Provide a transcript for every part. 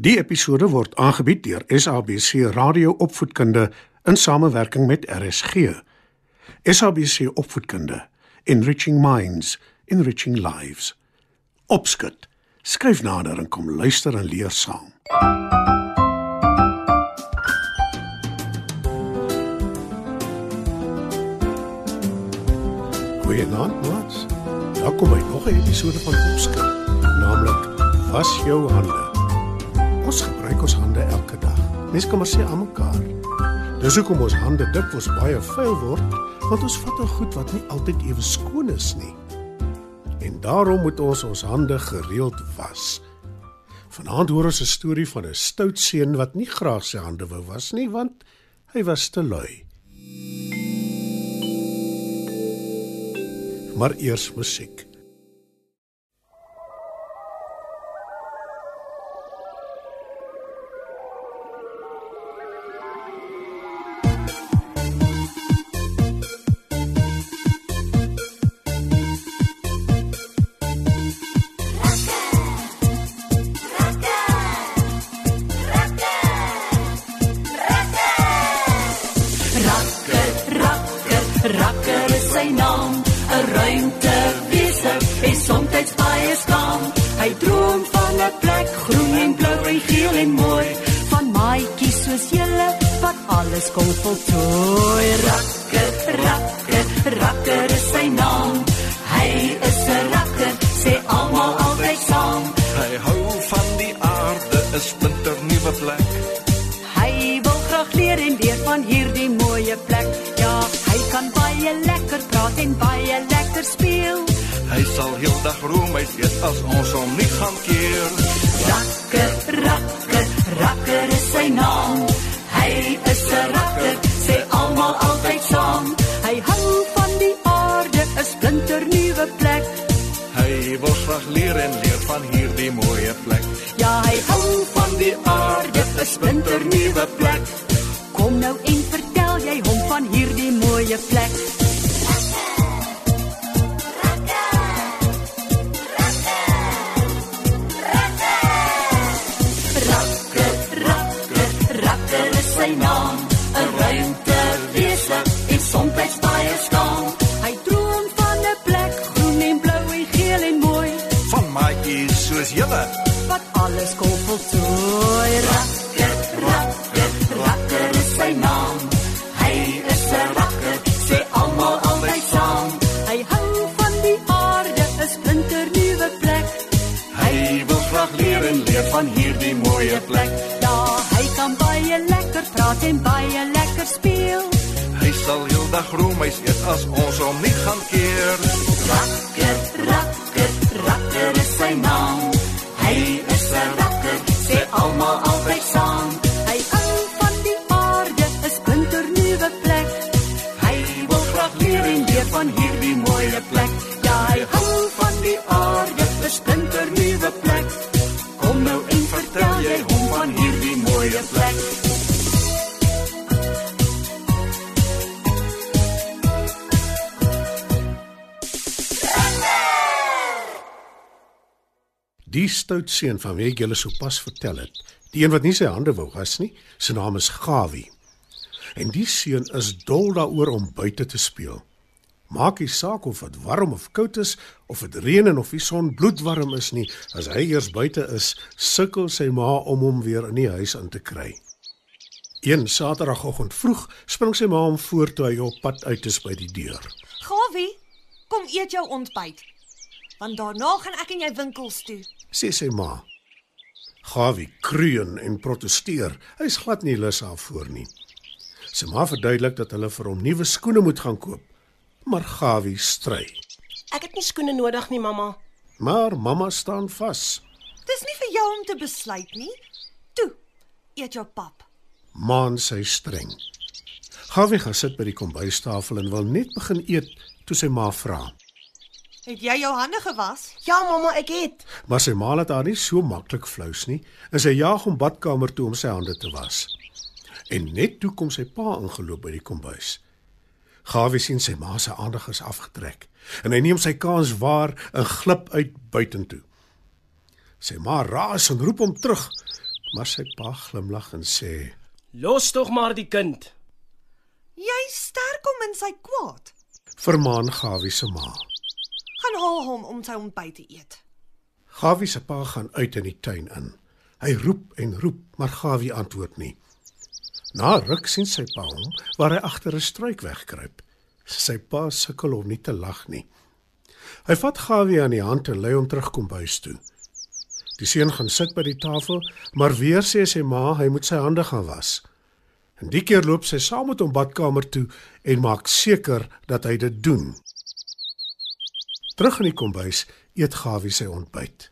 Die episode word aangebied deur SABC Radio Opvoedkunde in samewerking met RSG. SABC Opvoedkunde, Enriching Minds, Enriching Lives. Opskud. Skryf nader en kom luister en leer saam. Goeienaand, maats. Welkom by nog 'n episode van Opskud, naamlik Was jou hande. Gebruik ons hande elke dag. Mense kan maar sê aan mekaar. Dis hoekom ons hande dikwels baie vuil word, want ons vat 'n goed wat nie altyd ewe skoon is nie. En daarom moet ons ons hande gereeld was. Vanaand hoor ons 'n storie van 'n stout seun wat nie graag sy hande wou was nie, want hy was te lui. Maar eers musiek. Sy naam. 'n Ruimtewese en soms baie skaam. Hy droom van 'n plek groen en blou en geel en mooi, van maatjies soos julle wat alles kom voltooi. Rakker, rakker, rakker is sy naam. Hy is 'n rakker, sê almal altyd saam. Hy hou van die aarde, 'n splinter nuwe plek. Hy wil graag leer en leer van hierdie mooie plek. En baie lekker speel. Hy sal heeldag roem hy weet as ons hom nie gaan keer. Rakker, rakker, rakker is sy naam. Hy is 'n rakker, sê almal altyd saam. Hy hou van die aarde, 'n splinter nuwe plek. Hy wil graag leer en leer van hierdie mooie plek. Ja, hy hou van die aarde, 'n splinter nuwe plek. Kom nou en vertel jy hom van hierdie mooie plek. Sy naam. 'n Ruimtewese heeldag roem hy eet as ons hom nie gaan keer. Rakker, rakker, rakker is sy naam. Hy is 'n rakker, sê almal altyd saam. Hy hou van die aarde, 'n splinter nuwe plek. Hy wil graag leer en leer van hierdie mooie plek. Ja, hy hou van die aarde, 'n Die stout seun van wie ek julle sopas vertel het, die een wat nie sy hande wou was nie, sy naam is Gawie. En die seun is dol daaroor om buite te speel. Maak nie saak of dit warm of koud is, of dit reën en of die son bloedwarm is nie, as hy eers buite is, sukkel sy ma om hom weer in die huis in te kry. Een Saterdagoggend vroeg spring sy ma hom voor toe hy op pad uit is by die deur. Gawie, kom eet jou ontbyt. Want daarna gaan ek en jy winkels toe. Sê sy ma. Gawie kreun en proteseer. Hy's glad nie lus daarvoor nie. Sy ma verduidelik dat hulle vir hom nuwe skoene moet gaan koop. Maar Gawie stry. Ek het nie skoene nodig nie, mamma. Maar mamma staan vas. Dis nie vir jou om te besluit nie. Toe, eet jou pap. Maan sy streng. Gawie gaan sit by die kombuistafel en wil net begin eet toe sy ma vra. Het jy jou hande gewas? Ja, mamma, ek het. Maar sy ma laat haar nie so maklik flous nie en sy jaag hom badkamer toe om sy hande te was. En net toe kom sy pa ingeloop by die kombuis. Gawie sien sy ma se aandag is afgetrek en hy neem sy kans waar en glip uit buitentoe. Sy ma raas en roep hom terug, Maar sy pa glimlag en sê: Los tog maar die kind. Jy sterk hom in sy kwaad. "Vermaan Gawie se ma." Gaan haal hom om sy ontbyt te eet. Gawie se pa gaan uit in die tuin in. Hy roep en roep, maar Gawie antwoord nie. Na ruk sien sy pa hom waar hy agter 'n struik wegkruip. Sy pa sukkel om nie te lag nie. Hy vat Gawie aan die hand en lei hom terug kom huis toe. Die seun gaan sit by die tafel, maar weer sê sy ma hy moet sy hande gaan was. En die keer loop sy saam met hom badkamer toe en maak seker dat hy dit doen. Terug in die kombuis eet Gawie sy ontbyt.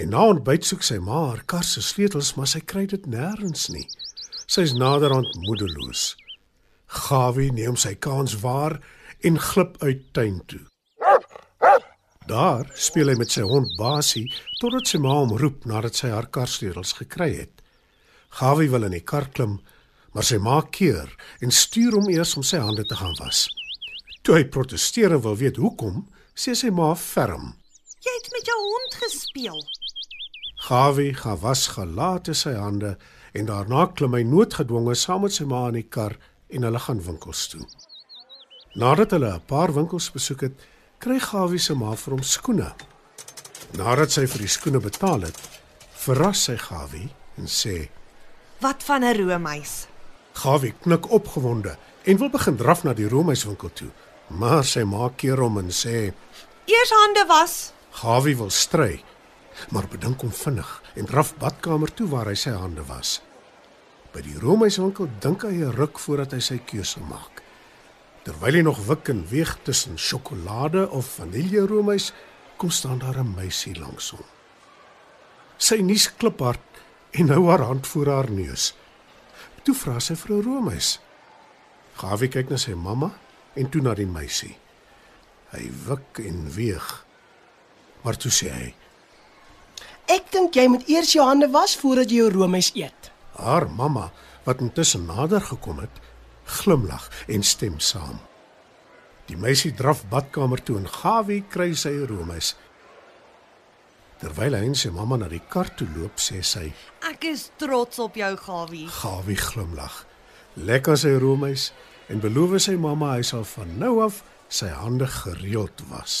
En na ontbyt soek sy ma haar kar se sleutels, maar sy kry dit nêrens nie. Sy's naderhand moedeloos. Gawie neem sy kans waar en glip uit tuin toe. Daar speel hy met sy hond Basie totdat sy ma hom roep nadat sy haar karsleutels gekry het. Gawie wil in die kar klim, maar sy ma keer en stuur hom eers om sy hande te gaan was. Toe hy protesteer en wil weet hoekom, sê sy ma ferm. Jy het met jou hond gespeel. Gawie gaan was gelaat in sy hande en daarna klim hy noodgedwonge saam met sy ma in die kar en hulle gaan winkels toe. Nadat hulle 'n paar winkels besoek het, kry Gawie se ma vir hom skoene. Nadat sy vir die skoene betaal het, verras sy Gawie en sê: Wat van 'n roomys? Gawie knik opgewonde en wil begin draf na die roomhuiswinkel toe, maar sy ma keer hom en sê: Eers hande was. Gawie wil stry, maar bedink hom vinnig en draf badkamer toe waar hy sy hande was. By die roomhuiswinkel dink hy 'n ruk voordat hy sy keuse maak. Terwyl hy nog wik en weeg tussen sjokolade of vaniljeroomys, kom staan daar 'n meisie langs hom. Sy nuus kliphard en hou haar hand voor haar neus. Toe vra sy vir 'n roomys. Gawie kyk na sy mamma en toe na die meisie. Hy wik en weeg. Maar toe sê hy: Ek dink jy moet eers jou hande was voordat jy jou roomys eet. Haar mamma, wat intussen nader gekom het, glimlag en stem saam. Die meisie draf badkamer toe en Gawie kry sy roomys. Terwyl hy en sy mamma na die kar toe loop, sê sy: Ek is trots op jou, Gawie. Gawie glimlag. Lekker sy roomys en beloof sy mamma hy sal van nou af sy hande gereeld was.